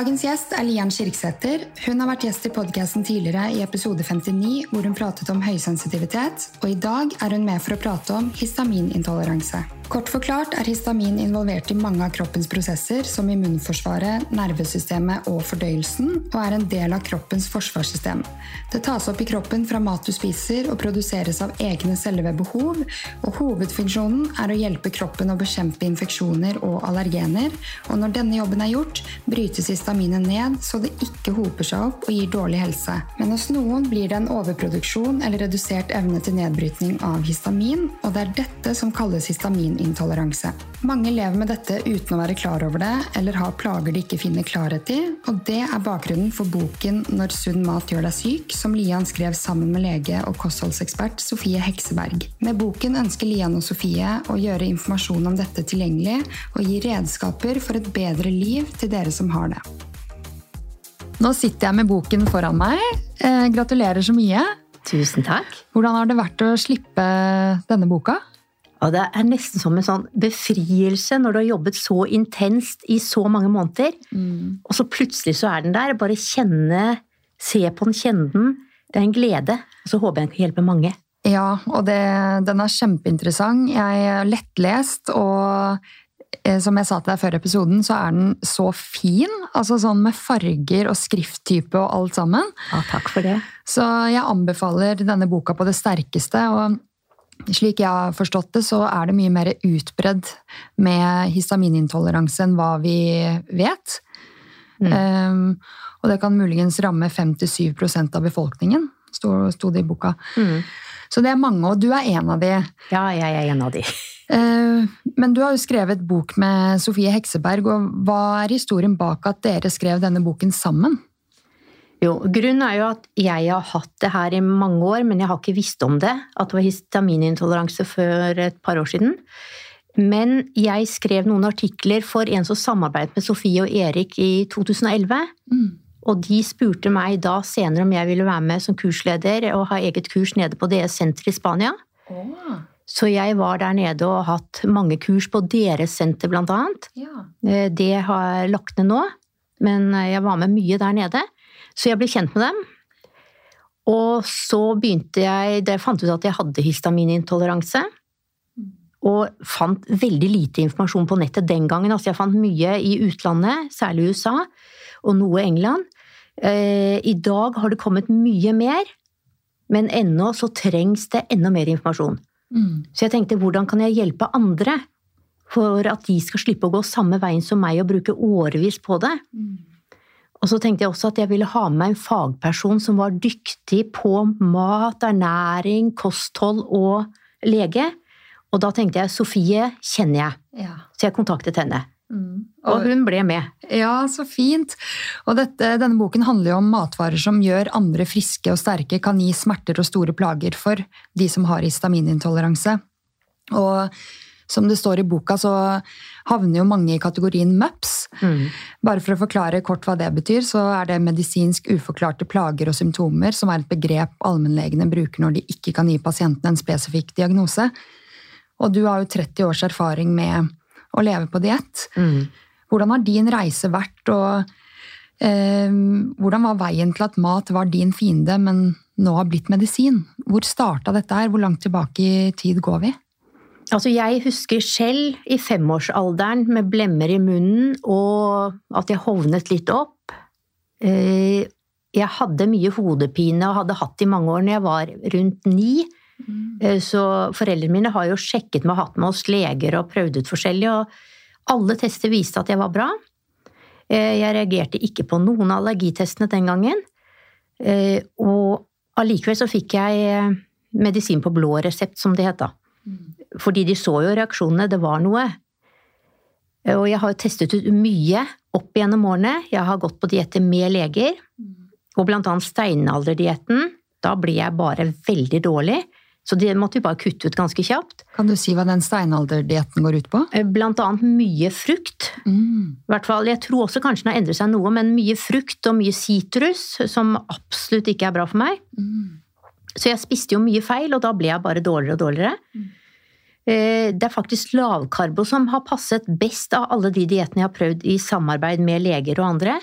Dagens gjest er Lian Kirksæter. Hun har vært gjest i podkasten tidligere i episode 59, hvor hun pratet om høysensitivitet, og i dag er hun med for å prate om histaminintoleranse. Kort forklart er histamin involvert i mange av kroppens prosesser, som immunforsvaret, nervesystemet og fordøyelsen, og er en del av kroppens forsvarssystem. Det tas opp i kroppen fra mat du spiser og produseres av egne celler ved behov, og hovedfunksjonen er å hjelpe kroppen å bekjempe infeksjoner og allergener, og når denne jobben er gjort, brytes histaminet ned så det ikke hoper seg opp og gir dårlig helse. Men hos noen blir det en overproduksjon eller redusert evne til nedbrytning av histamin, og det er dette som kalles histamin intoleranse. Mange lever med dette uten å være klar over det, eller har plager de ikke finner klarhet i, og det er bakgrunnen for boken 'Når sunn mat gjør deg syk', som Lian skrev sammen med lege og kostholdsekspert Sofie Hekseberg. Med boken ønsker Lian og Sofie å gjøre informasjon om dette tilgjengelig, og gi redskaper for et bedre liv til dere som har det. Nå sitter jeg med boken foran meg. Eh, gratulerer så mye. Tusen takk. Hvordan har det vært å slippe denne boka? Og det er nesten som en sånn befrielse når du har jobbet så intenst i så mange måneder, mm. og så plutselig så er den der. Bare kjenne, se på den, kjenne den. Det er en glede. Og så håper jeg den kan hjelpe mange. Ja, og det, den er kjempeinteressant. Jeg er lettlest, og eh, som jeg sa til deg før episoden, så er den så fin. Altså sånn med farger og skrifttype og alt sammen. Ja, takk for det. Så jeg anbefaler denne boka på det sterkeste. og slik jeg har forstått det, så er det mye mer utbredd med histaminintoleranse enn hva vi vet. Mm. Um, og det kan muligens ramme 5-7% av befolkningen, sto, det i boka. Mm. Så det er mange, og du er en av de. Ja, jeg er en av de. Uh, men du har jo skrevet bok med Sofie Hekseberg, og hva er historien bak at dere skrev denne boken sammen? Jo, Grunnen er jo at jeg har hatt det her i mange år, men jeg har ikke visst om det. At det var histaminintoleranse før et par år siden. Men jeg skrev noen artikler for en som samarbeidet med Sofie og Erik i 2011. Mm. Og de spurte meg da senere om jeg ville være med som kursleder og ha eget kurs nede på DS senter i Spania. Oh. Så jeg var der nede og har hatt mange kurs på deres senter, blant annet. Ja. Eh, det har jeg lagt ned nå, men jeg var med mye der nede. Så jeg ble kjent med dem. Og så begynte jeg Da jeg fant ut at jeg hadde histaminintoleranse, og fant veldig lite informasjon på nettet den gangen. Altså jeg fant mye i utlandet, særlig USA, og noe England. Eh, I dag har det kommet mye mer, men ennå så trengs det enda mer informasjon. Mm. Så jeg tenkte hvordan kan jeg hjelpe andre for at de skal slippe å gå samme veien som meg og bruke årevis på det? Mm. Og så tenkte jeg også at jeg ville ha med meg en fagperson som var dyktig på mat, ernæring, kosthold og lege. Og da tenkte jeg Sofie kjenner jeg, ja. så jeg kontaktet henne. Mm. Og, og, hun ble med. Ja, så fint. Og dette, denne boken handler jo om matvarer som gjør andre friske og sterke, kan gi smerter og store plager for de som har histaminintoleranse. Og som det står i boka, så havner jo mange i kategorien MUPS. Mm. Bare for å forklare kort hva det betyr, så er det medisinsk uforklarte plager og symptomer, som er et begrep allmennlegene bruker når de ikke kan gi pasienten en spesifikk diagnose. Og du har jo 30 års erfaring med å leve på diett. Mm. Hvordan har din reise vært, og eh, hvordan var veien til at mat var din fiende, men nå har blitt medisin? Hvor starta dette her? Hvor langt tilbake i tid går vi? Altså, jeg husker selv i femårsalderen med blemmer i munnen og at jeg hovnet litt opp. Eh, jeg hadde mye hodepine og hadde hatt det i mange år når jeg var rundt ni. Mm. Eh, så foreldrene mine har jo sjekket meg og hatt med oss leger og prøvd ut forskjellig, og alle tester viste at jeg var bra. Eh, jeg reagerte ikke på noen av allergitestene den gangen. Og allikevel så fikk jeg medisin på blå resept, som det het da. Fordi de så jo reaksjonene, det var noe. Og jeg har testet ut mye opp gjennom årene. Jeg har gått på dietter med leger, og blant annet steinalderdietten. Da blir jeg bare veldig dårlig. Så det måtte vi bare kutte ut ganske kjapt. Kan du si hva den steinalderdietten går ut på? Eh, blant annet mye frukt. Mm. hvert fall, Jeg tror også kanskje den har endret seg noe, men mye frukt og mye sitrus, som absolutt ikke er bra for meg. Mm. Så jeg spiste jo mye feil, og da ble jeg bare dårligere og dårligere. Mm. Eh, det er faktisk lavkarbo som har passet best av alle de diettene jeg har prøvd i samarbeid med leger og andre.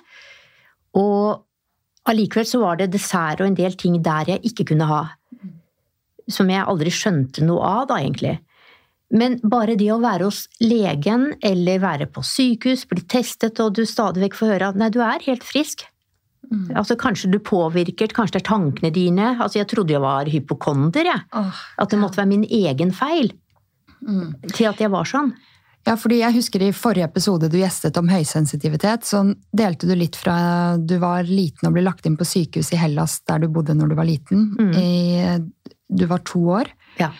Og allikevel så var det dessert og en del ting der jeg ikke kunne ha. Som jeg aldri skjønte noe av, da, egentlig. Men bare det å være hos legen eller være på sykehus, bli testet, og du stadig vekk får høre at nei, du er helt frisk. Mm. Altså Kanskje du påvirket, kanskje det er tankene dine. Altså Jeg trodde jeg var hypokonder, jeg. Oh, at det måtte være min egen feil. Mm. Til at jeg var sånn. Ja, fordi jeg husker I forrige episode du gjestet om høysensitivitet, så delte du litt fra du var liten og ble lagt inn på sykehus i Hellas, der du bodde når du var liten. Mm. I, du var to år. Ja.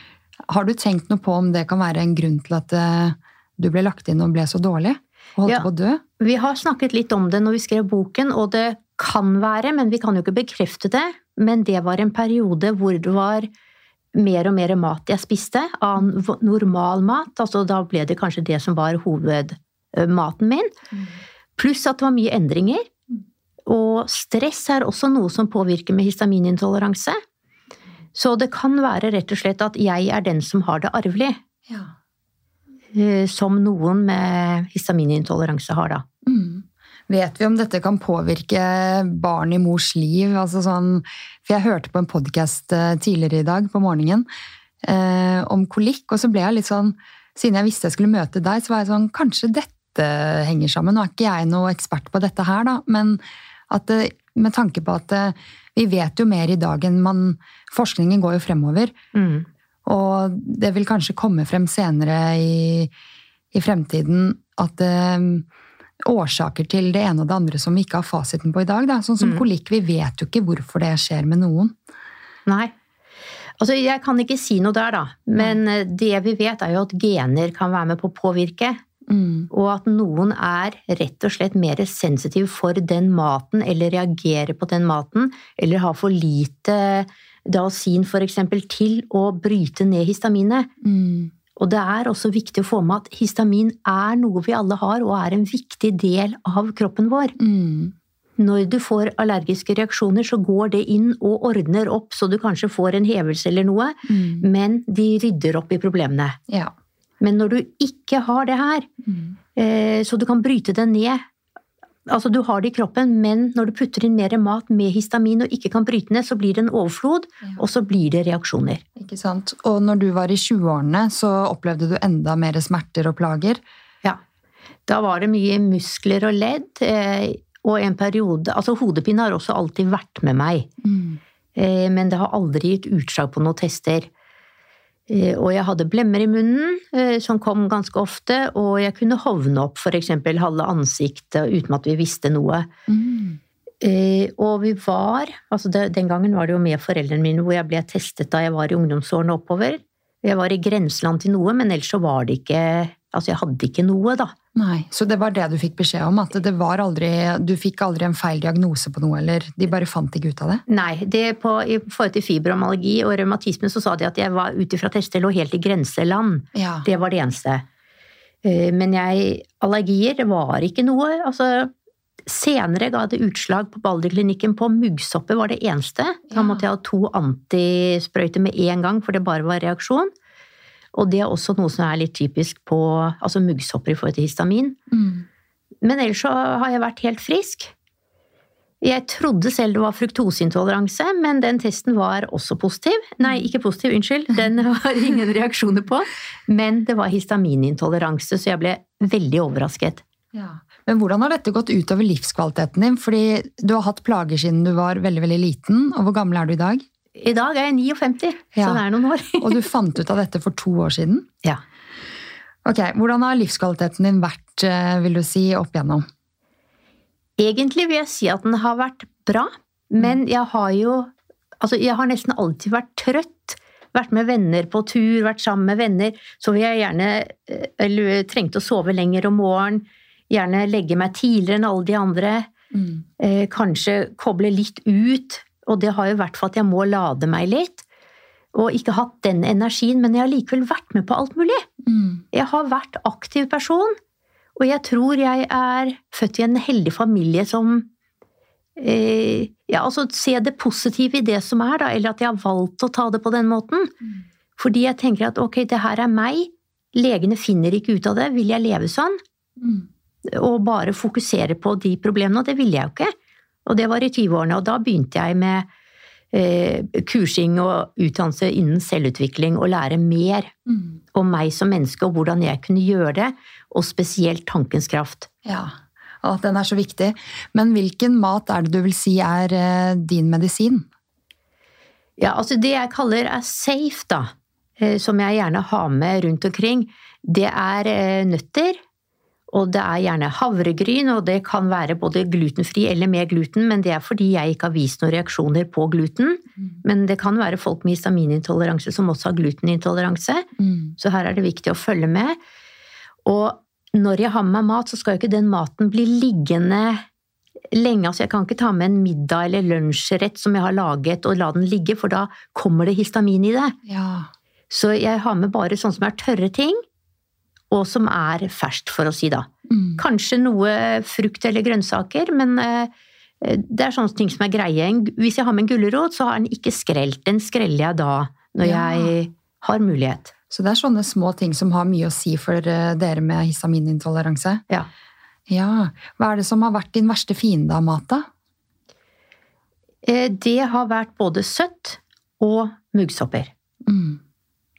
Har du tenkt noe på om det kan være en grunn til at eh, du ble lagt inn og ble så dårlig? Og holdt ja, på å dø? Vi har snakket litt om det når vi skrev boken, og det kan være, men vi kan jo ikke bekrefte det. Men det var en periode hvor det var mer og mer mat jeg spiste, av normal mat. Altså da ble det kanskje det som var hovedmaten min. Pluss at det var mye endringer. Og stress er også noe som påvirker med histaminintoleranse. Så det kan være rett og slett at jeg er den som har det arvelig. Ja. Eh, som noen med histaminintoleranse har, da. Mm. Vet vi om dette kan påvirke barn i mors liv? Altså sånn, for jeg hørte på en podkast eh, tidligere i dag på morgenen eh, om kolikk, og så ble jeg litt sånn Siden jeg visste jeg skulle møte deg, så var jeg sånn Kanskje dette henger sammen? Nå er ikke jeg noe ekspert på dette her, da, men at det, med tanke på at eh, vi vet jo mer i dag enn man Forskningen går jo fremover. Mm. Og det vil kanskje komme frem senere i, i fremtiden at eh, årsaker til det ene og det andre som vi ikke har fasiten på i dag. Da. Sånn som mm. kolikk, vi vet jo ikke hvorfor det skjer med noen. Nei. Altså, jeg kan ikke si noe der, da. Men mm. det vi vet, er jo at gener kan være med på å påvirke. Mm. Og at noen er rett og slett mer sensitiv for den maten, eller reagerer på den maten, eller har for lite dalsin f.eks. til å bryte ned histaminet. Mm. Og det er også viktig å få med at histamin er noe vi alle har, og er en viktig del av kroppen vår. Mm. Når du får allergiske reaksjoner, så går det inn og ordner opp, så du kanskje får en hevelse eller noe, mm. men de rydder opp i problemene. Ja. Men når du ikke har det her, mm. eh, så du kan bryte det ned Altså, du har det i kroppen, men når du putter inn mer mat med histamin og ikke kan bryte ned, så blir det en overflod, ja. og så blir det reaksjoner. Ikke sant. Og når du var i 20-årene, så opplevde du enda mer smerter og plager? Ja. Da var det mye muskler og ledd, eh, og en periode Altså, hodepine har også alltid vært med meg, mm. Eh, men det har aldri gitt utslag på noen tester. Eh, og jeg hadde blemmer i munnen, eh, som kom ganske ofte, og jeg kunne hovne opp f.eks. halve ansiktet uten at vi visste noe. Mm. Eh, og vi var altså Den gangen var det jo med foreldrene mine hvor jeg ble testet da jeg var i ungdomsårene oppover. Jeg var i grenseland til noe, men ellers så var det ikke Altså, jeg hadde ikke noe, da. Nei, Så det var det du fikk beskjed om? At det var aldri, du fikk aldri en feil diagnose på noe, eller de bare fant ikke ut av det? Nei, det på, i forhold til fibromyalgi og revmatisme så sa de at jeg var ut ifra tester lå helt i grenseland. Ja. Det var det eneste. Eh, men jeg Allergier var ikke noe. Altså Senere ga det utslag på Balderklinikken på muggsopper, var det eneste. Da måtte jeg ha to antisprøyter med en gang, for det bare var reaksjon. Og det er også noe som er litt typisk på altså muggsopper i forhold til histamin. Mm. Men ellers så har jeg vært helt frisk. Jeg trodde selv det var fruktoseintoleranse, men den testen var også positiv. Nei, ikke positiv, unnskyld. Den var ingen reaksjoner på. Men det var histaminintoleranse, så jeg ble veldig overrasket. Ja. Men hvordan har dette gått utover livskvaliteten din? Fordi du har hatt plager siden du var veldig, veldig liten. Og hvor gammel er du i dag? I dag er jeg 59, ja. så det er noen år. og du fant ut av dette for to år siden? Ja. Ok, Hvordan har livskvaliteten din vært, eh, vil du si, opp igjennom? Egentlig vil jeg si at den har vært bra, men mm. jeg har jo Altså, jeg har nesten alltid vært trøtt. Vært med venner på tur, vært sammen med venner. Så vil jeg gjerne eh, Eller trengte å sove lenger om morgenen. Gjerne legge meg tidligere enn alle de andre. Mm. Eh, kanskje koble litt ut og det har jo vært for at jeg må lade meg litt. Og ikke hatt den energien, men jeg har likevel vært med på alt mulig. Mm. Jeg har vært aktiv person, og jeg tror jeg er født i en heldig familie som eh, Ja, altså se det positive i det som er, da, eller at jeg har valgt å ta det på den måten. Mm. Fordi jeg tenker at ok, det her er meg, legene finner ikke ut av det. Vil jeg leve sånn? Mm. Og bare fokusere på de problemene, og det ville jeg jo ikke. Og det var i 20-årene, og da begynte jeg med eh, kursing og utdannelse innen selvutvikling og lære mer Mm. om meg som menneske og hvordan jeg kunne gjøre det, og spesielt tankens kraft. Ja, og den er så viktig. Men hvilken mat er det du vil si er eh, din medisin? Ja, altså det jeg kaller er safe, da, eh, som jeg gjerne har med rundt omkring, det er nøtter. Og det er gjerne havregryn, og det kan være både glutenfri eller med gluten, men det er fordi jeg ikke har vist noen reaksjoner på gluten. Men det kan være folk med histaminintoleranse som også har glutenintoleranse. Mm. Så her er det viktig å følge med. Og når jeg har med meg mat, så skal jo ikke den maten bli liggende lenge. Altså jeg kan ikke ta med en middag eller lunsjrett som jeg har laget og la den ligge, for da kommer det histamin i det. Ja. Så jeg har med bare sånn som er tørre ting, og som er ferskt, for å si da. Mm. Kanskje noe frukt eller grønnsaker, men eh, det er sånne ting som er greie. Hvis jeg har med en gulrot, så har den ikke skrelt. Den skreller jeg da, når Ja. jeg har mulighet. Så det er sånne små ting som har mye å si for eh, dere med histaminintoleranse? Ja. Ja. Hva er det som har vært din verste fiende av mat, da? Eh, Det har vært både søtt og muggsopper. Mm.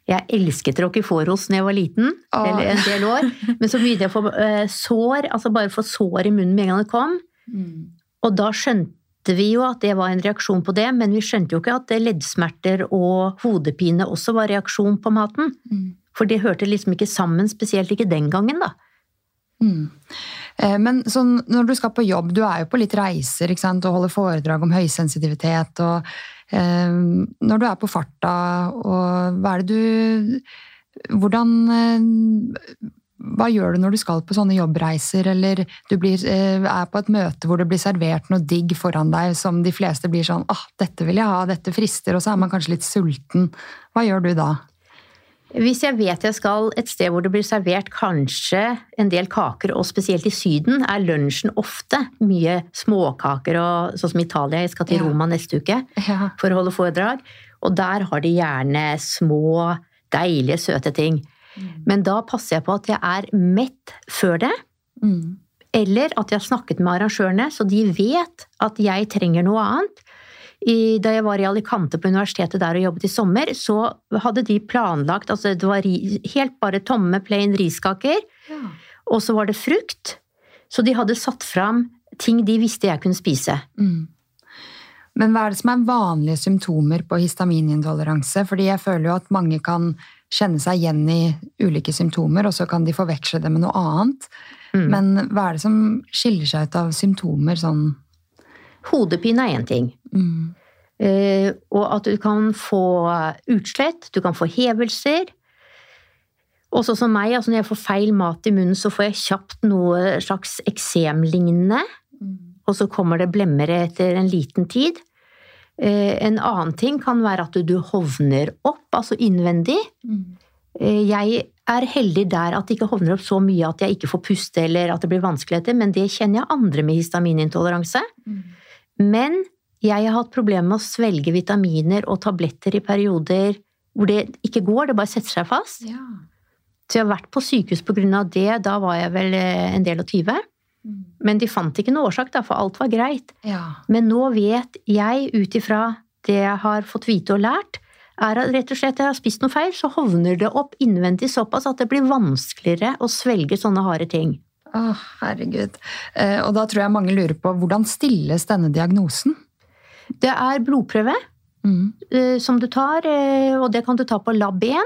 Jeg elsket Rockefòros da jeg var liten, Åh. eller en del år, men så begynte jeg å få eh, sår, altså bare få sår i munnen med en gang det kom. Mm. Og da skjønte vi jo at det var en reaksjon på det, men vi skjønte jo ikke at leddsmerter og hodepine også var reaksjon på maten. Mm. For det hørte liksom ikke sammen, spesielt ikke den gangen, da. Mm. Eh, Men sånn, når du skal på jobb, du er jo på litt reiser ikke sant? og holder foredrag om høysensitivitet. og Når du er på farta, og hva er det du Hvordan eh, Hva gjør du når du skal på sånne jobbreiser, eller du blir, eh, er på et møte hvor det blir servert noe digg foran deg som de fleste blir sånn ah, 'Dette vil jeg ha, dette frister', og så er man kanskje litt sulten. Hva gjør du da? Hvis jeg vet jeg skal et sted hvor det blir servert kanskje en del kaker, og spesielt i Syden, er lunsjen ofte mye småkaker, og, sånn som Italia. Jeg skal til Ja. Roma neste uke Ja. for å holde foredrag. Og der har de gjerne små, deilige, søte ting. Men da passer jeg på at jeg er mett før det, Mm. eller at jeg har snakket med arrangørene, så de vet at jeg trenger noe annet. I, da jeg var i Alicante på universitetet der og jobbet i sommer, så hadde de planlagt altså Det var ri, helt bare tomme, plain riskaker, Ja. og så var det frukt. Så de hadde satt fram ting de visste jeg kunne spise. Mm. Men hva er det som er vanlige symptomer på histaminintoleranse? Fordi jeg føler jo at mange kan kjenne seg igjen i ulike symptomer, og så kan de forveksle det med noe annet. Mm. Men hva er det som skiller seg ut av symptomer sånn Hodepine er én ting. mm. Uh, og at du kan få utslett, du kan få hevelser. Og sånn som meg, altså når jeg får feil mat i munnen, så får jeg kjapt noe slags eksemlignende. Og så kommer det blemmer etter en liten tid. Uh, en annen ting kan være at du hovner opp, altså innvendig. Eh, Jeg er heldig der at det ikke hovner opp så mye at jeg ikke får puste eller at det blir vanskeligheter, men det kjenner jeg andre med histaminintoleranse. Men jeg har hatt problemer med å svelge vitaminer og tabletter i perioder hvor det ikke går, det bare setter seg fast. Ja. Så jeg har vært på sykehus av det, da var jeg vel eh, en del og tyve. Men de fant ikke noe årsak, da, for alt var greit. ja. Men nå vet jeg, ut ifra det jeg har fått vite og lært, er at rett og slett jeg har spist noe feil, så hovner det opp innvendig såpass at det blir vanskeligere å svelge sånne harde ting. Å, herregud. Eh, Og da tror jeg mange lurer på hvordan stilles denne diagnosen? Det er blodprøve Mm. eh, som du tar, eh, og det kan du ta på lab 1.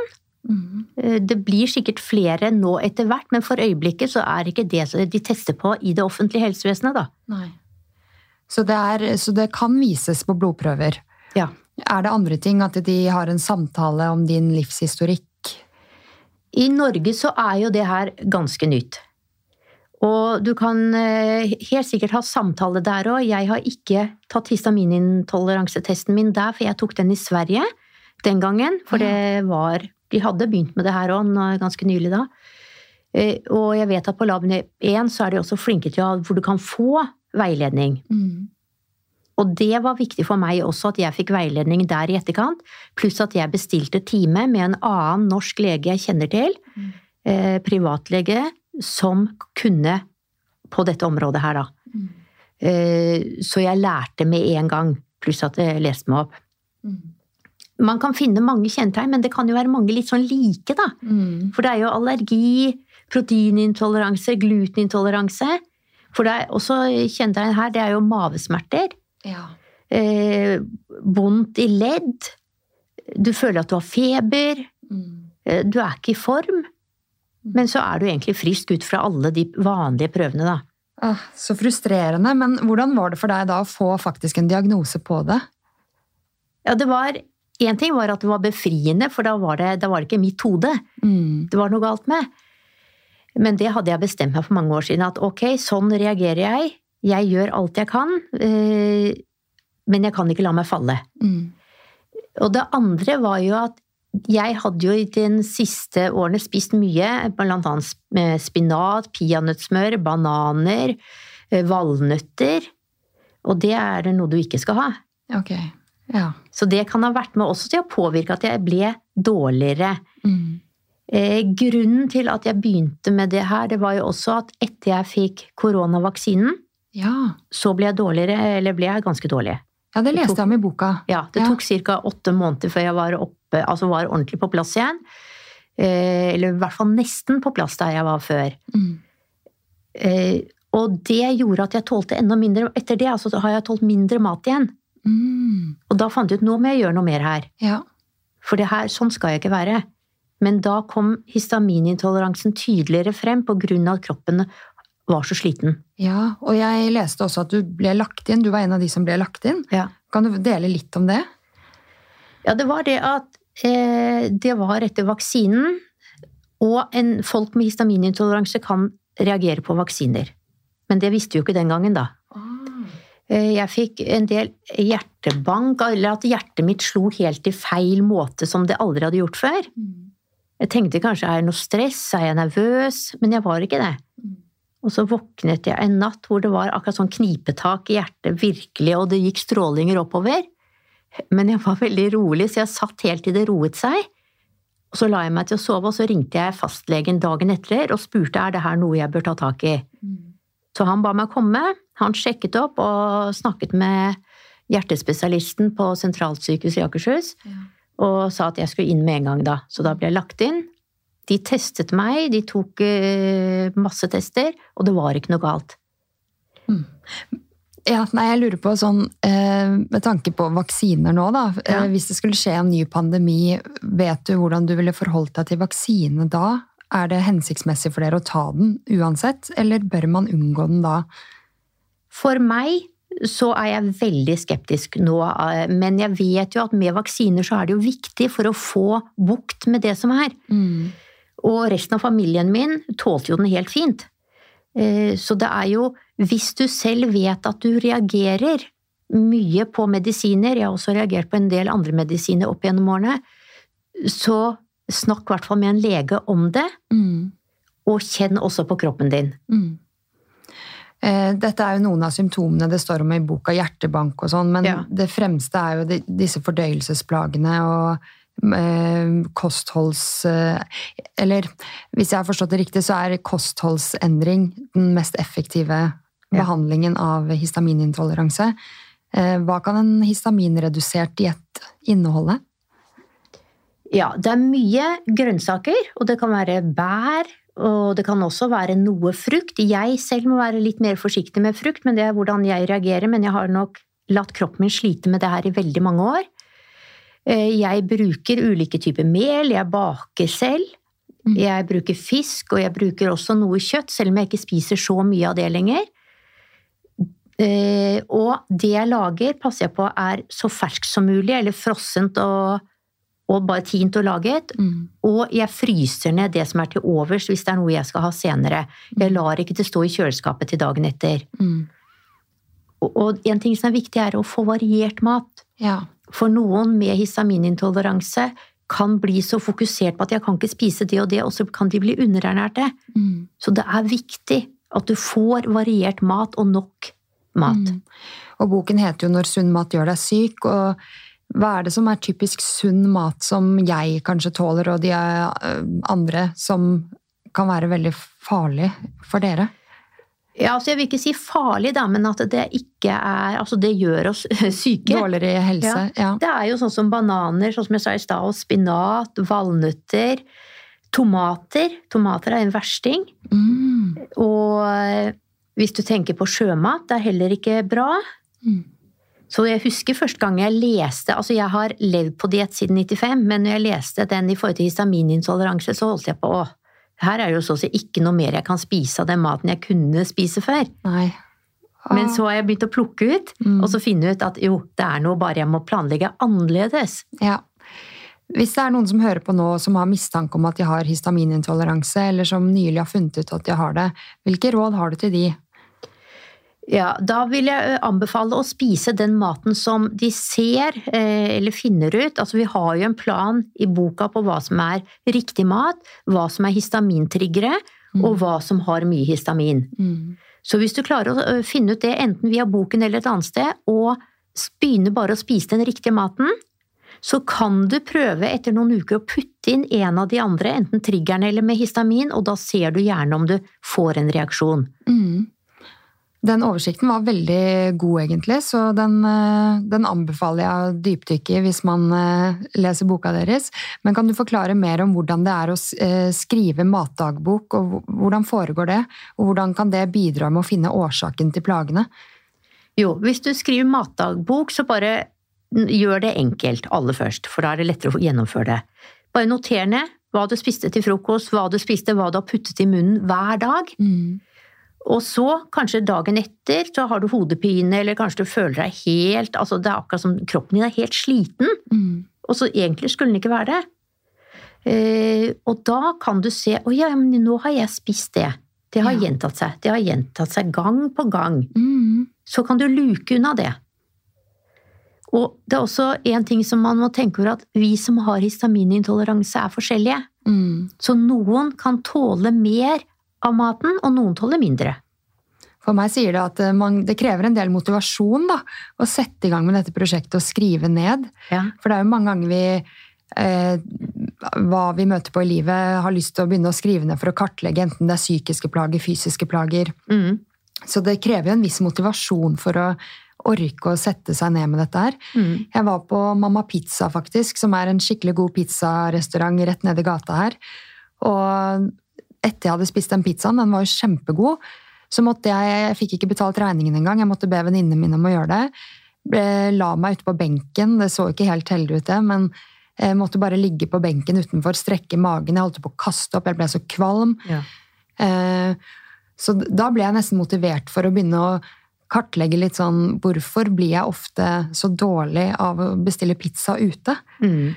Mm. Det blir sikkert flere nå etter hvert, men for øyeblikket så er ikke det de tester på i det offentlige helsevesenet, da. Nei. Så det, er, så det kan vises på blodprøver? Ja. Er det andre ting, at de har en samtale om din livshistorikk? I Norge så er jo det her ganske nytt. Og du kan eh, helt sikkert ha samtale der òg. Jeg har ikke tatt histaminintoleransetesten min der, for jeg tok den i Sverige den gangen. For det var De hadde begynt med det her òg ganske nylig da. Eh, Og jeg vet at på Lab 1 så er de også flinke til å ha hvor du kan få veiledning. Mm. Og det var viktig for meg også at jeg fikk veiledning der i etterkant, pluss at jeg bestilte time med en annen norsk lege jeg kjenner til, eh, privatlege som kunne på dette området her, da. Mm. Eh, så jeg lærte med en gang, pluss at jeg leste meg opp. Mm. Man kan finne mange kjennetegn, men det kan jo være mange litt sånn like, da. Mm. For det er jo allergi, proteinintoleranse, glutenintoleranse. For det er også kjennetegn her, det er jo mavesmerter. Ja. Eh, vondt i ledd. Du føler at du har feber. Mm. Eh, du er ikke i form. Men så er du egentlig frisk ut fra alle de vanlige prøvene, da. Ah, så frustrerende. Men hvordan var det for deg da å få faktisk en diagnose på det? Ja, det var Én ting var at det var befriende, for da var det, da var det ikke mitt hode Mm. det var noe galt med. Men det hadde jeg bestemt meg for mange år siden, at ok, sånn reagerer jeg. Jeg gjør alt jeg kan, Øh, men jeg kan ikke la meg falle. Mm. Og det andre var jo at jeg hadde jo i de siste årene spist mye, annet med spinat, peanøttsmør, bananer, eh, valnøtter. Og det er noe du ikke skal ha. Ok. Ja. Så det kan ha vært med også til å påvirke at jeg ble dårligere. Mm. Eh, grunnen til at jeg begynte med det her, det var jo også at etter jeg fikk koronavaksinen, Ja. så ble jeg dårligere, eller ble jeg ganske dårlig. ja, det leste jeg om i boka. Ja, det Ja. tok ca. åtte måneder før jeg var oppe, altså var ordentlig på plass igjen. Eh, eller i hvert fall nesten på plass der jeg var før. Mm. Eh, og det gjorde at jeg tålte enda mindre Etter det altså, har jeg tålt mindre mat igjen. Mm. Og da fant jeg ut nå må jeg gjøre noe mer her. Ja. For det her, sånn skal jeg ikke være. Men da kom histaminintoleransen tydeligere frem av at kroppen var så sliten. ja. Og jeg leste også at du ble lagt inn. Du var en av de som ble lagt inn. Ja. Kan du dele litt om det? Ja, det var det at det var etter vaksinen, og en, folk med histaminintoleranse kan reagere på vaksiner. Men det visste vi jo ikke den gangen, da. Eh, jeg fikk en del hjertebank, eller at hjertet mitt slo helt i feil måte som det aldri hadde gjort før. Jeg tenkte kanskje er det noe stress, er jeg nervøs? Men jeg var ikke det. Mm. Og så våknet jeg en natt hvor det var akkurat sånn knipetak i hjertet, virkelig, og det gikk strålinger oppover. Men jeg var veldig rolig, så jeg satt helt til det roet seg. Og så la jeg meg til å sove, og så ringte jeg fastlegen dagen etter og spurte er det her noe jeg bør ta tak i. Så han ba meg komme. Han sjekket opp og snakket med hjertespesialisten på sentralsykehuset i Akershus og sa at jeg skulle inn med en gang da. Så da ble jeg lagt inn. De testet meg, de tok eh, masse tester, og det var ikke noe galt. Ja, nei, jeg lurer på sånn, eh, med tanke på vaksiner nå da, eh, Ja. hvis det skulle skje en ny pandemi, vet du hvordan du ville forholdt deg til vaksine da? Er det hensiktsmessig for dere å ta den uansett, eller bør man unngå den da? For meg så er jeg veldig skeptisk nå, eh, men jeg vet jo at med vaksiner så er det jo viktig for å få bukt med det som er. Og resten av familien min tålte jo den helt fint. Så det er jo, hvis du selv vet at du reagerer mye på medisiner, jeg har også reagert på en del andre medisiner opp gjennom årene, så snakk i hvert fall med en lege om det, Mm. og kjenn også på kroppen din. Mm. Eh, Dette er jo noen av symptomene det står om i boka Hjertebank og sånn, men Ja. det fremste er jo de, disse fordøyelsesplagene og eh, kostholds... Eh, eller hvis jeg har forstått det riktig, så er kostholdsendring den mest effektive. Behandlingen av histaminintoleranse. Eh, hva kan en histaminredusert diett inneholde? Ja, det er mye grønnsaker, og det kan være bær, og det kan også være noe frukt. Jeg selv må være litt mer forsiktig med frukt, men det er hvordan jeg reagerer. Men jeg har nok latt kroppen min slite med det her i veldig mange år. Eh, Jeg bruker ulike typer mel, jeg baker selv. Mm. Jeg bruker fisk, og jeg bruker også noe kjøtt, selv om jeg ikke spiser så mye av det lenger. Eh, Og det jeg lager, passer jeg på er så ferskt som mulig, eller frossent og, og bare tint og laget. Mm. Og jeg fryser ned det som er til overs hvis det er noe jeg skal ha senere. Jeg lar ikke det stå i kjøleskapet til dagen etter. Mm. Og, og en ting som er viktig, er å få variert mat. Ja. For noen med histaminintoleranse kan bli så fokusert på at jeg kan ikke spise det og det, og så kan de bli underernærte. Mm. Så det er viktig at du får variert mat og nok mat. Mm. Og boken heter jo 'Når sunn mat gjør deg syk'. og hva er det som er typisk sunn mat som jeg kanskje tåler, og de eh, andre som kan være veldig farlig for dere? Ja, altså Jeg vil ikke si farlig, da, men at det ikke er Altså, det gjør oss syke. Dårligere helse, ja. ja. Det er jo sånn som bananer, sånn som jeg sa i stad, og spinat, valnøtter, tomater. Tomater er en versting. Mm. Og hvis du tenker på sjømat, det er heller ikke bra. Mm. Så jeg husker første gang jeg leste Altså, jeg har levd på diett siden 95, men når jeg leste den i forhold til histaminintoleranse, så holdt jeg på å her er det jo så å si ikke noe mer jeg kan spise av den maten jeg kunne spise før. Nei. Men så har jeg begynt å plukke ut, Mm. og så finne ut at jo, det er noe bare jeg må planlegge annerledes. Ja. Hvis det er noen som hører på nå som har mistanke om at de har histaminintoleranse, eller som nylig har funnet ut at de har det, hvilke råd har du til de? Ja, da vil jeg anbefale å spise den maten som de ser eh, eller finner ut. Altså, vi har jo en plan i boka på hva som er riktig mat, hva som er histamintriggere, og hva som har mye histamin. Mm. Så hvis du klarer å finne ut det enten via boken eller et annet sted, og begynner bare å spise den riktige maten, så kan du prøve etter noen uker å putte inn en av de andre, enten triggerne eller med histamin, og da ser du gjerne om du får en reaksjon. Mm. Den oversikten var veldig god, egentlig, så den, eh, den anbefaler jeg å dypdykke i hvis man eh, leser boka deres. Men kan du forklare mer om hvordan det er å eh, skrive matdagbok, og hvordan foregår det? Og hvordan kan det bidra med å finne årsaken til plagene? Jo, hvis du skriver matdagbok, så bare gjør det enkelt aller først, for da er det lettere å gjennomføre det. Bare noter ned hva du spiste til frokost, hva du spiste, hva du har puttet i munnen hver dag. Og så, kanskje dagen etter, så har du hodepine, eller kanskje du føler deg helt Altså, det er akkurat som kroppen din er helt sliten, Mm. og så egentlig skulle den ikke være det. Eh, og da kan du se Å ja, men nå har jeg spist det. Det har Ja. gjentatt seg. Det har gjentatt seg gang på gang. Mm. Så kan du luke unna det. Og det er også en ting som man må tenke over, at vi som har histaminintoleranse er forskjellige. Mm. Så noen kan tåle mer av maten, og noen tåler mindre. For meg sier det at eh, man, det krever en del motivasjon da, å sette i gang med dette prosjektet og skrive ned. Ja. For det er jo mange ganger vi eh, hva vi møter på i livet, har lyst til å begynne å skrive ned for å kartlegge enten det er psykiske plager, fysiske plager. Mm. Så det krever jo en viss motivasjon for å orke å sette seg ned med dette her. Mm. Jeg var på Mamma Pizza, faktisk, som er en skikkelig god pizzarestaurant rett nede i gata her. Og etter jeg hadde spist den pizzaen, den var jo kjempegod, så måtte jeg Jeg fikk ikke betalt regningen engang, jeg måtte be venninnene mine om å gjøre det. Jeg La meg ute på benken, det så ikke helt heldig ut, det, men jeg måtte bare ligge på benken utenfor, strekke magen, jeg holdt på å kaste opp, jeg ble så kvalm. Ja. Eh, Så da ble jeg nesten motivert for å begynne å kartlegge litt sånn Hvorfor blir jeg ofte så dårlig av å bestille pizza ute? Mm.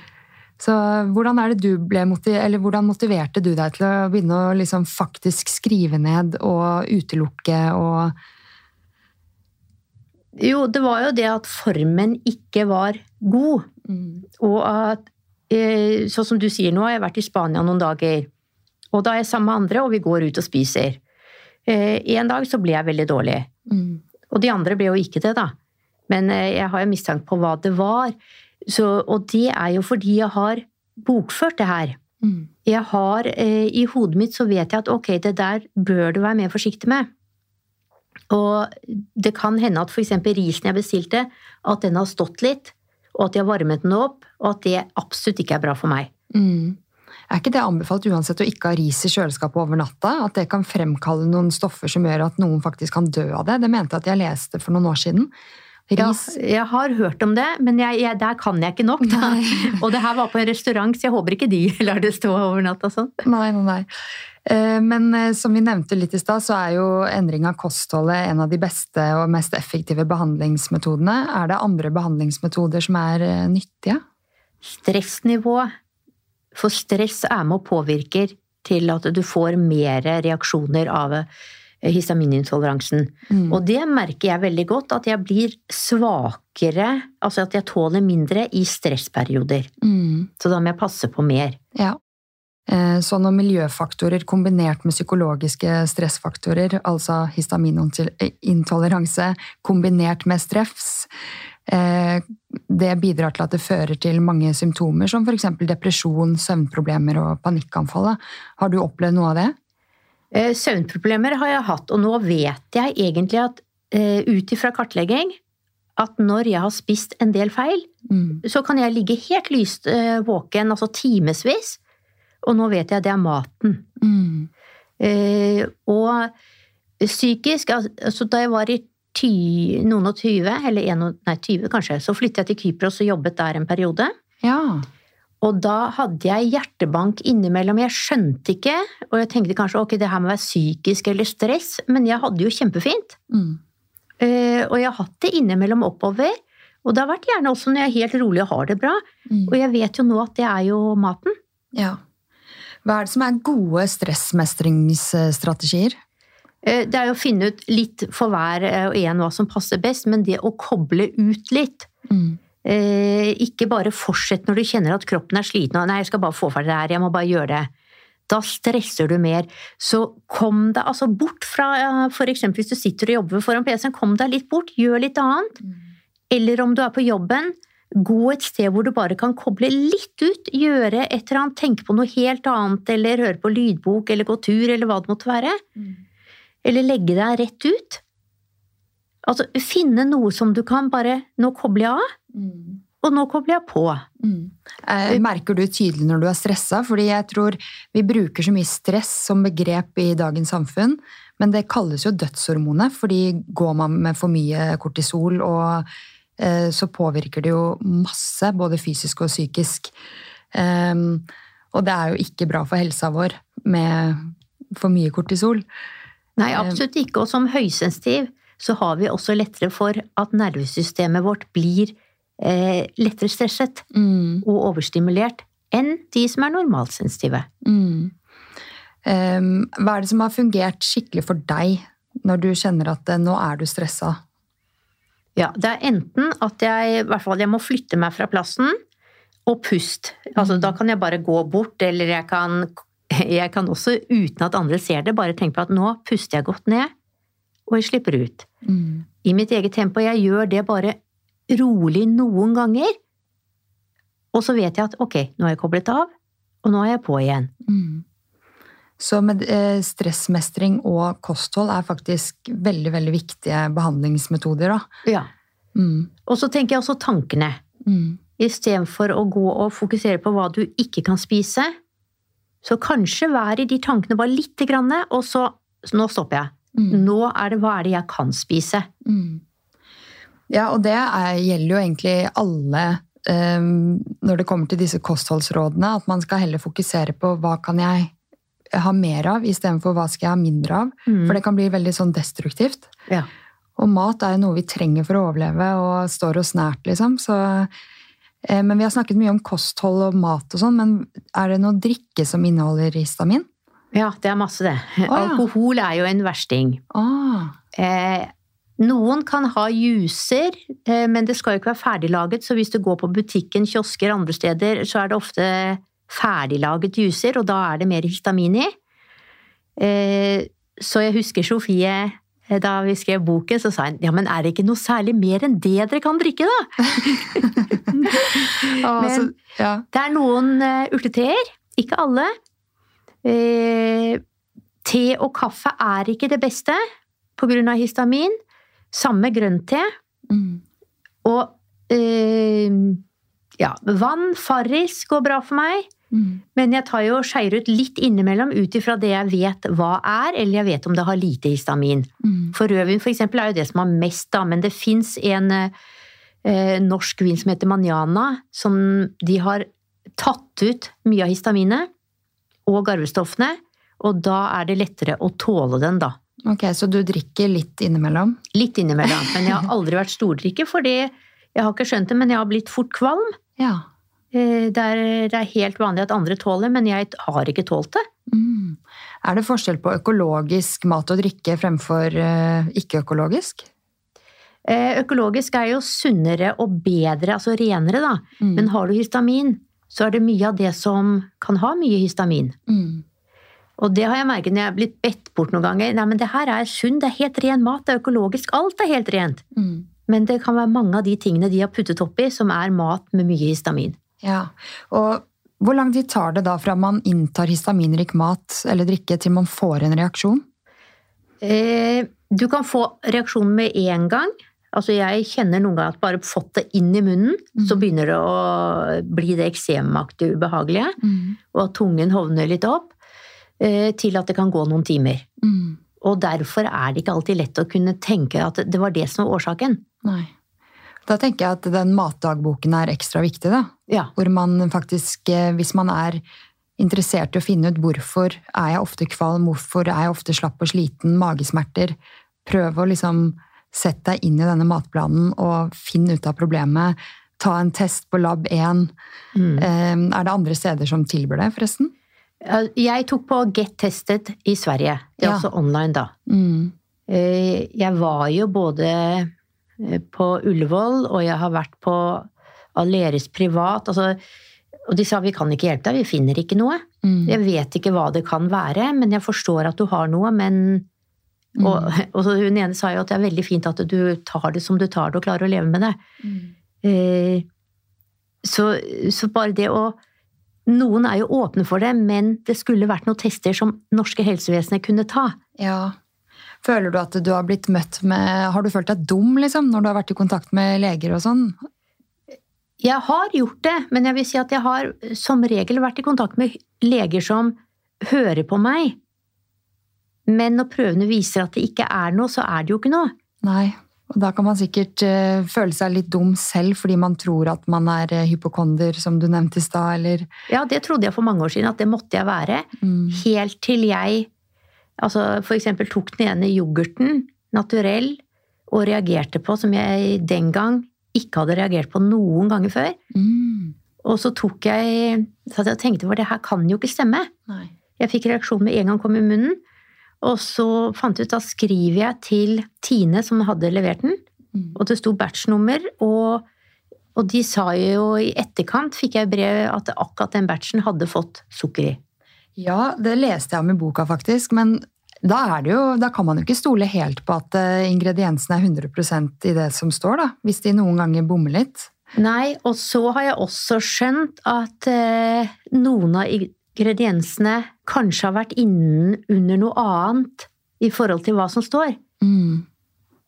Så hvordan er det du ble motiv eller hvordan motiverte du deg til å begynne å liksom faktisk skrive ned og utelukke og Jo, det var jo det at formen ikke var god. Og at, eh, sånn som du sier nå, har jeg vært i Spania noen dager. Og da er jeg sammen med andre, og vi går ut og spiser. Eh, en dag så ble jeg veldig dårlig. Mm. Og de andre ble jo ikke det, da. Men eh, jeg har jo mistanke på hva det var. Så, og det er jo fordi jeg har bokført det her. Mm. Jeg har, eh, I hodet mitt så vet jeg at ok, det der bør du være mer forsiktig med. Og det kan hende at f.eks. risen jeg bestilte, at den har stått litt, og at jeg har varmet den opp, og at det absolutt ikke er bra for meg. Mm. Er ikke det anbefalt uansett å ikke ha ris i kjøleskapet over natta? At det kan fremkalle noen stoffer som gjør at noen faktisk kan dø av det? Det mente jeg at jeg leste for noen år siden. Ja, jeg har hørt om det, men jeg, jeg, der kan jeg ikke nok. Og det her var på en restaurant, så jeg håper ikke de lar det stå over natta sånn. Nei, nei, nei. Eh, Men eh, som vi nevnte litt i stad, så er jo endring av kostholdet en av de beste og mest effektive behandlingsmetodene. Er det andre behandlingsmetoder som er eh, nyttige? Stressnivå. For stress er med og påvirker til at du får mer reaksjoner av histaminintoleransen. Mm. Og det merker jeg veldig godt, at jeg blir svakere, altså at jeg tåler mindre i stressperioder. Mm. Så da må jeg passe på mer. Ja. Eh, Så når miljøfaktorer kombinert med psykologiske stressfaktorer, altså histaminintoleranse kombinert med stress, eh, det bidrar til at det fører til mange symptomer, som f.eks. depresjon, søvnproblemer og panikkanfall. Har du opplevd noe av det? Eh, Søvnproblemer har jeg hatt, og nå vet jeg egentlig at eh, ut ifra kartlegging at når jeg har spist en del feil, Mm. så kan jeg ligge helt lyst eh, våken, altså timevis, og nå vet jeg det er maten. Mm. Eh, og psykisk, altså da jeg var i ty, noen og tyve, eller en, nei, 20 kanskje, så flyttet jeg til Kypros og jobbet der en periode. Ja. Og da hadde jeg hjertebank innimellom. Jeg skjønte ikke, og jeg tenkte kanskje ok, det her må være psykisk eller stress, men jeg hadde jo kjempefint. Mm. Uh, og jeg har hatt det innimellom oppover. Og det har vært gjerne også når jeg er helt rolig og har det bra. Mm. Og jeg vet jo nå at det er jo maten. ja. Hva er det som er gode stressmestringsstrategier? Uh, Det er jo å finne ut litt for hver eh, og en hva som passer best, men det å koble ut litt. Mm. Eh, ikke bare fortsett når du kjenner at kroppen er sliten og nei, jeg skal bare få ferdig det her, jeg må bare gjøre det. Da stresser du mer. Så kom deg altså bort fra f.eks. for eksempel hvis du sitter og jobber foran PC-en, kom deg litt bort, gjør litt annet. Eller om du er på jobben, gå et sted hvor du bare kan koble litt ut, gjøre et eller annet, tenke på noe helt annet, eller høre på lydbok, eller gå tur, eller hva det måtte være. Eller legge deg rett ut. Altså, finne noe som du kan bare Nå kobler jeg av, Mm. og nå kobler jeg på. Mm. Eh, Merker du tydelig når du er stressa? Fordi jeg tror vi bruker så mye stress som begrep i dagens samfunn. Men det kalles jo dødshormonet, fordi går man med for mye kortisol, og eh, så påvirker det jo masse, både fysisk og psykisk. Ehm, og det er jo ikke bra for helsa vår med for mye kortisol. Nei, absolutt ikke. Og som høysensitiv så har vi også lettere for at nervesystemet vårt blir eh, lettere stresset Mm. og overstimulert enn de som er normalsensitive. Mm. Um, hva er det som har fungert skikkelig for deg når du kjenner at eh, nå er du stressa? Ja, det er enten at jeg, i hvert fall jeg må flytte meg fra plassen, og pust. Altså, da kan jeg bare gå bort, eller jeg kan, jeg kan også, uten at andre ser det, bare tenke på at nå puster jeg godt ned, og jeg slipper ut. Mm. I mitt eget tempo. Jeg gjør det bare rolig noen ganger. Og så vet jeg at ok, nå har jeg koblet av, og nå er jeg på igjen. Mm. Så med eh, stressmestring og kosthold er faktisk veldig, veldig viktige behandlingsmetoder, da. Ja. Mm. Og så tenker jeg også tankene. Mm. Istedenfor å gå og fokusere på hva du ikke kan spise, så kanskje vær i de tankene bare lite grann, og så så nå stopper jeg. Mm. Nå er det hva er det jeg kan spise. Mm. Ja, og det er, gjelder jo egentlig alle um, når det kommer til disse kostholdsrådene, at man skal heller fokusere på hva kan jeg ha mer av, istedenfor hva skal jeg ha mindre av. Mm. For det kan bli veldig sånn destruktivt. Ja. Og mat er jo noe vi trenger for å overleve og står oss nært, liksom. Så, eh, men vi har snakket mye om kosthold og mat og sånn, men er det noe drikke som inneholder histamin? ja, det er masse, det. ja. Alkohol er jo en versting. Oh. Eh, noen kan ha juicer, eh, men det skal jo ikke være ferdiglaget, så hvis du går på butikken, kiosker, andre steder, så er det ofte ferdiglaget juicer, og da er det mer histamin i. Eh, så jeg husker Sofie, eh, da vi skrev boken, så sa hun ja, men er det ikke noe særlig mer enn det dere kan drikke, da? ah, Men- Det er noen urteteer, ikke alle. Te og kaffe er ikke det beste av histamin. Samme grønn te. Mm. Og øh, ja, vann, Farris går bra for meg. Mm. Men jeg tar jo og skeier ut litt innimellom ut ifra det jeg vet hva er, eller jeg vet om det har lite histamin. Mm. For rødvin for eksempel er jo det som har mest, da, men det fins en eh, norsk vin som heter Manjana, som de har tatt ut mye av histaminet og garvestoffene, og da er det lettere å tåle den, da. Ok, så du drikker litt innimellom? Litt innimellom. Men jeg har aldri vært stordrikker, fordi jeg har ikke skjønt det, men jeg har blitt fort kvalm. Ja. Eh, Det er, det er helt vanlig at andre tåler, men jeg har ikke tålt det. Mm. Er det forskjell på økologisk mat og drikke fremfor eh, ikke-økologisk? Eh, Økologisk er jo sunnere og bedre, altså renere, da. Mm. Men har du histamin, så er det mye av det som kan ha mye histamin. Mm. Og det har jeg merket når jeg er blitt bedt bort noen ganger. Nei, men det her er sunn, det er helt ren mat, det er økologisk, alt er helt rent. Mm. Men det kan være mange av de tingene de har puttet oppi, som er mat med mye histamin. Ja, og Hvor lang tid tar det da fra man inntar histaminrik mat eller drikke til man får en reaksjon? Eh, du kan få reaksjonen med en gang. Altså jeg kjenner noen ganger at bare fått det inn i munnen, så Mhm. begynner det å bli det eksemaktig ubehagelige, Mm. og at tungen hovner litt opp, til at det kan gå noen timer. Mm. Og derfor er det ikke alltid lett å kunne tenke at det var det som var årsaken. Nei. Da tenker jeg at den matdagboken er ekstra viktig, da. Ja. Hvor man faktisk, eh, hvis man er interessert i å finne ut hvorfor er jeg ofte kvalm, hvorfor er jeg ofte slapp og sliten, magesmerter, prøv å liksom sette deg inn i denne matplanen og finne ut av problemet. Ta en test på lab 1. Mm. Eh, Er det andre steder som tilbyr det, forresten? Jeg tok på Get Tested i Sverige. Det er Ja. også online, da. Mm. Eh, Jeg var jo både eh, på Ullevål, og jeg har vært på Aleris privat. Altså, og de sa vi kan ikke hjelpe deg, vi finner ikke noe. Mm. Jeg vet ikke hva det kan være, men jeg forstår at du har noe. Men og, og så hun ene sa jo at det er veldig fint at du tar det som du tar det, og klarer å leve med det. Mm. Eh, Så, så bare det å Noen er jo åpne for det, men det skulle vært noen tester som norske helsevesenet kunne ta. Ja. Føler du at du har blitt møtt med Har du følt deg dum, liksom, når du har vært i kontakt med leger og sånn? Jeg har gjort det, men jeg vil si at jeg har som regel vært i kontakt med leger som hører på meg. Men når prøvene viser at det ikke er noe, så er det jo ikke noe. Nei. Da kan man sikkert eh, føle seg litt dum selv fordi man tror at man er eh, hypokonder, som du nevnte i stad, eller Ja, det trodde jeg for mange år siden at det måtte jeg være. mm. Helt til jeg altså eksempel tok den ene yoghurten, naturell, og reagerte på som jeg den gang ikke hadde reagert på noen ganger før. Mm. Og så tok jeg Så jeg tenkte jeg det her kan jo ikke stemme. Nei. Jeg fikk reaksjon med en gang kom i munnen. Og så fant jeg ut da skriver jeg til Tine, som hadde levert den, Mm. og det sto batchnummer. Og, og de sa jo i etterkant, fikk jeg brev at akkurat den batchen hadde fått sukker i. Ja, det leste jeg om i boka, faktisk. Men da, er det jo, da kan man jo ikke stole helt på at eh, ingrediensene er 100% i det som står, da. Hvis de noen ganger bommer litt. Nei, og så har jeg også skjønt at eh, noen av ingrediensene kanskje har vært innen under noe annet i forhold til hva som står. Mm.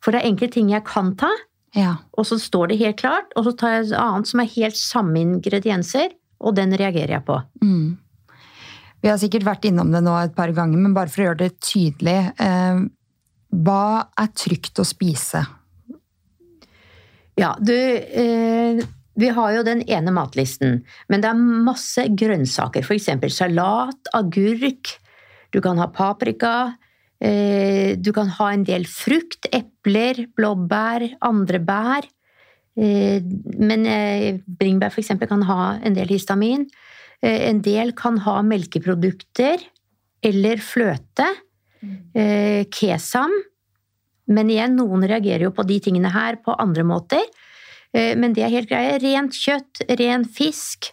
For det er enkelte ting jeg kan ta, Ja. og så står det helt klart, og så tar jeg et annet som er helt samme ingredienser, og den reagerer jeg på. Mm. Vi har sikkert vært innom det nå et par ganger, men bare for å gjøre det tydelig. Eh, hva er trygt å spise? Ja, du eh, Vi har jo den ene matlisten, men det er masse grønnsaker. F.eks. salat, agurk, du kan ha paprika. Eh, du kan ha en del frukt, epler, blåbær, andre bær. Eh, men eh, bringebær f.eks. kan ha en del histamin. En del kan ha melkeprodukter eller fløte. Kesam. Men igjen, noen reagerer jo på de tingene her på andre måter. Eh, Men det er helt greie. Rent kjøtt, ren fisk,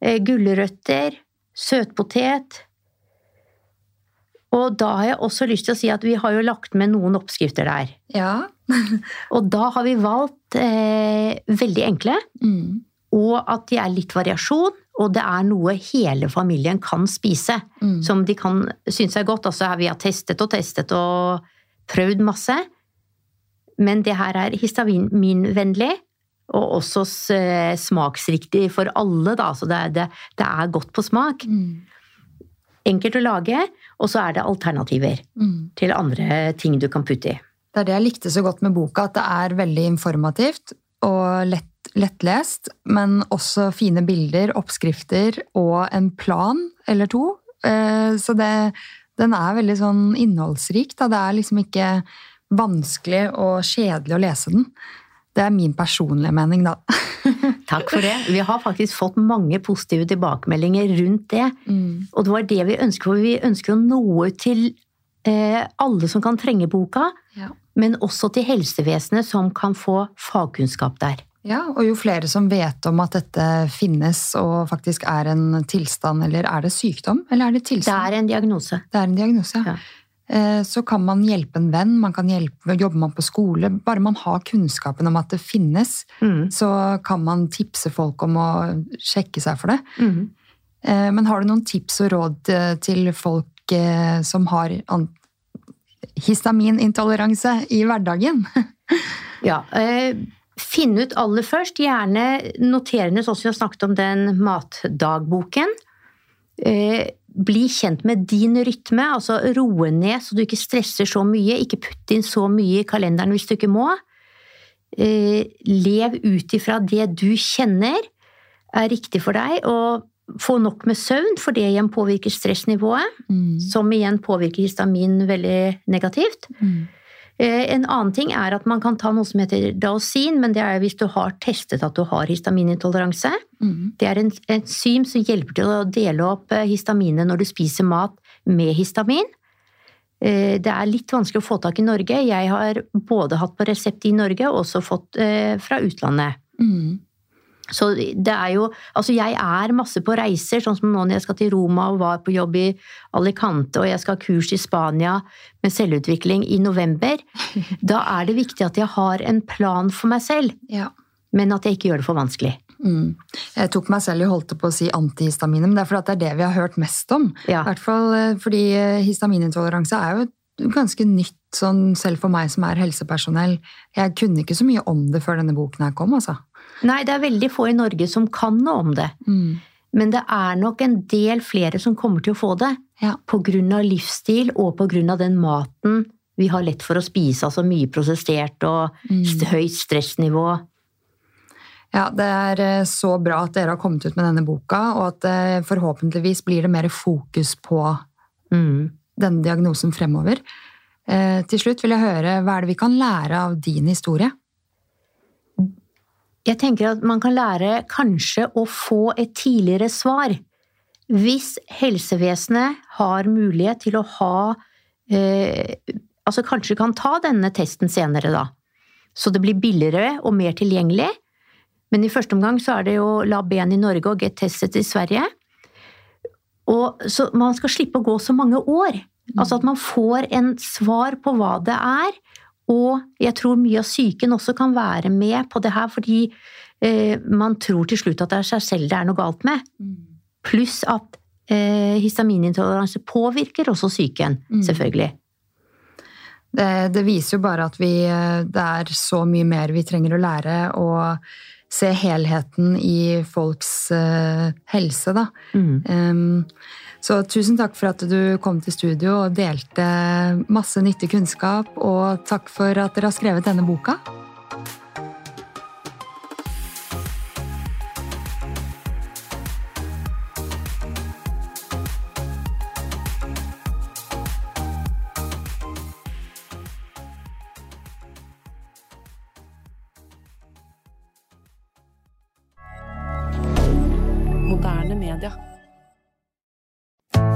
eh, gulrøtter, søtpotet. Og da har jeg også lyst til å si at vi har jo lagt med noen oppskrifter der. Ja. Og da har vi valgt eh, veldig enkle, Mm. og at de er litt variasjon, og det er noe hele familien kan spise. Mm. Som de kan synes er godt. Altså, vi har testet og testet og prøvd masse. Men det her er histaminvennlig, og også smaksriktig for alle, da. Så det er, det, det er godt på smak. Mm. Enkelt å lage, og så er det alternativer Mm. til andre ting du kan putte i. Det er det jeg likte så godt med boka, at det er veldig informativt og lett, lettlest, men også fine bilder, oppskrifter og en plan eller to. Eh, Så det, den er veldig sånn innholdsrik. Da. Det er liksom ikke vanskelig og kjedelig å lese den. Det er min personlige mening, da. Takk for det. Vi har faktisk fått mange positive tilbakemeldinger rundt det. Mm. Og det var det vi ønsker, for vi ønsker å nå ut til eh, alle som kan trenge boka, Ja. men også til helsevesenet som kan få fagkunnskap der. Ja, og jo flere som vet om at dette finnes og faktisk er en tilstand, eller er det sykdom, eller er det Det tilstand? er en diagnose. Det er en diagnose, Ja. Eh, Så kan man hjelpe en venn, man kan hjelpe, jobber man på skole. Bare man har kunnskapen om at det finnes, Mm. så kan man tipse folk om å sjekke seg for det. Mm. Eh, men har du noen tips og råd eh, til folk eh, som har histaminintoleranse i hverdagen? ja, Finn ut aller først, gjerne noterende sånn som vi har snakket om den matdagboken. Bli kjent med din rytme, altså roe ned så du ikke stresser så mye. Ikke putt inn så mye i kalenderen hvis du ikke må. Lev ut ifra det du kjenner er riktig for deg, og få nok med søvn, for det igjen påvirker stressnivået, mm. som igjen påvirker histamin veldig negativt. Mm. Eh, en annen ting er at man kan ta noe som heter daosin, men det er hvis du har testet at du har histaminintoleranse. Mm. Det er en enzym som hjelper til å dele opp eh, histaminet når du spiser mat med histamin. Eh, det er litt vanskelig å få tak i Norge. Jeg har både hatt på resept i Norge og også fått fra utlandet. Mm. Så det er jo Altså, jeg er masse på reiser, sånn som nå når jeg skal til Roma og var på jobb i Alicante, og jeg skal ha kurs i Spania med selvutvikling i november. Da er det viktig at jeg har en plan for meg selv, ja. men at jeg ikke gjør det for vanskelig. Mm. Jeg tok meg selv i holdt på å si antihistamine, men det er fordi det er det vi har hørt mest om. Ja. I hvert fall eh, fordi eh, histaminintoleranse er jo ganske nytt, sånn selv for meg som er helsepersonell. Jeg kunne ikke så mye om det før denne boken her kom, altså. Nei, det er veldig få i Norge som kan noe om det. Mm. Men det er nok en del flere som kommer til å få det. Ja. Av livsstil og av den maten vi har lett for å spise. Altså mye prosessert og mm. høyt stressnivå. Ja, det er eh, så bra at dere har kommet ut med denne boka, og at eh, forhåpentligvis blir det mer fokus på mm. denne diagnosen fremover. Eh, til slutt vil jeg høre hva er det vi kan lære av din historie? Jeg tenker at man kan lære kanskje å få et tidligere svar. Hvis helsevesenet har mulighet til å ha eh, Altså kanskje kan ta denne testen senere, da. Så det blir billigere og mer tilgjengelig. Men i første omgang så er det jo la ben i Norge og Get Testet i Sverige. Og så man skal slippe å gå så mange år. Altså at man får en svar på hva det er, og jeg tror mye av psyken også kan være med på det her, fordi eh, man tror til slutt at det er seg selv det er noe galt med. Mm. Pluss at eh, histaminintoleranse påvirker også psyken, mm. selvfølgelig. Det, det, viser jo bare at vi, eh, det er så mye mer vi trenger å lære, og se helheten i folks uh, helse, da. Mm. Um, så tusen takk for at du kom til studio og delte masse nyttig kunnskap, og takk for at dere har skrevet denne boka.